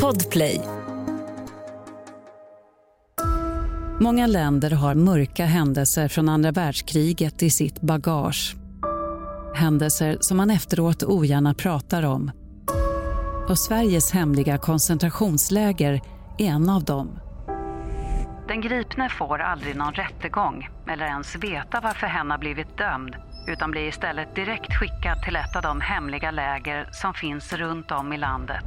Podplay. Många länder har mörka händelser från andra världskriget i sitt bagage. Händelser som man efteråt ogärna pratar om. Och Sveriges hemliga koncentrationsläger är en av dem. Den gripne får aldrig någon rättegång eller ens veta varför hen har blivit dömd utan blir istället direkt skickad till ett av de hemliga läger som finns runt om i landet.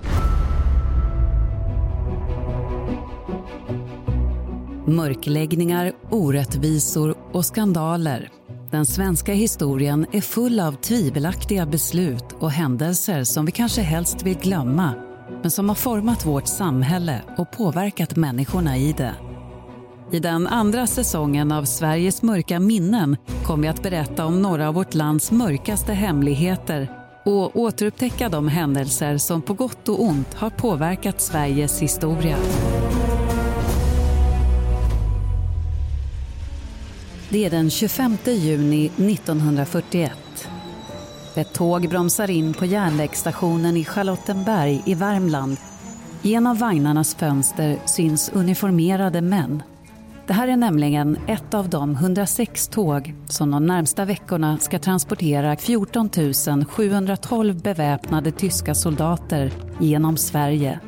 Mörkläggningar, orättvisor och skandaler. Den svenska historien är full av tvivelaktiga beslut och händelser som vi kanske helst vill glömma men som har format vårt samhälle och påverkat människorna i det. I den andra säsongen av Sveriges mörka minnen kommer vi att berätta om några av vårt lands mörkaste hemligheter och återupptäcka de händelser som på gott och ont har påverkat Sveriges historia. Det är den 25 juni 1941. Ett tåg bromsar in på järnvägsstationen i Charlottenberg i Värmland. I en av vagnarnas fönster syns uniformerade män. Det här är nämligen ett av de 106 tåg som de närmsta veckorna ska transportera 14 712 beväpnade tyska soldater genom Sverige.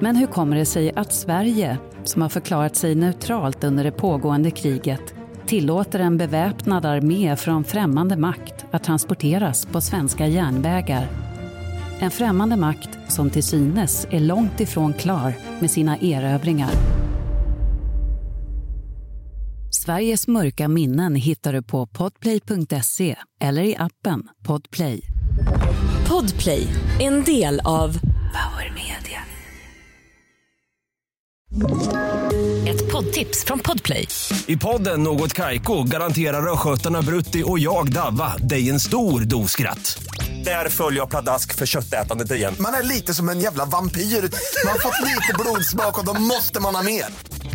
Men hur kommer det sig att Sverige, som har förklarat sig neutralt under det pågående kriget, tillåter en beväpnad armé från främmande makt att transporteras på svenska järnvägar? En främmande makt som till synes är långt ifrån klar med sina erövringar. Sveriges mörka minnen hittar du på podplay.se eller i appen Podplay. Podplay, en del av Power Media. ett poddtips från Podplay. I podden Något Kaiko garanterar östgötarna Brutti och jag, Davva, dig en stor dos skratt. Där följer jag pladask för köttätandet igen. Man är lite som en jävla vampyr. Man har fått lite blodsmak och då måste man ha mer.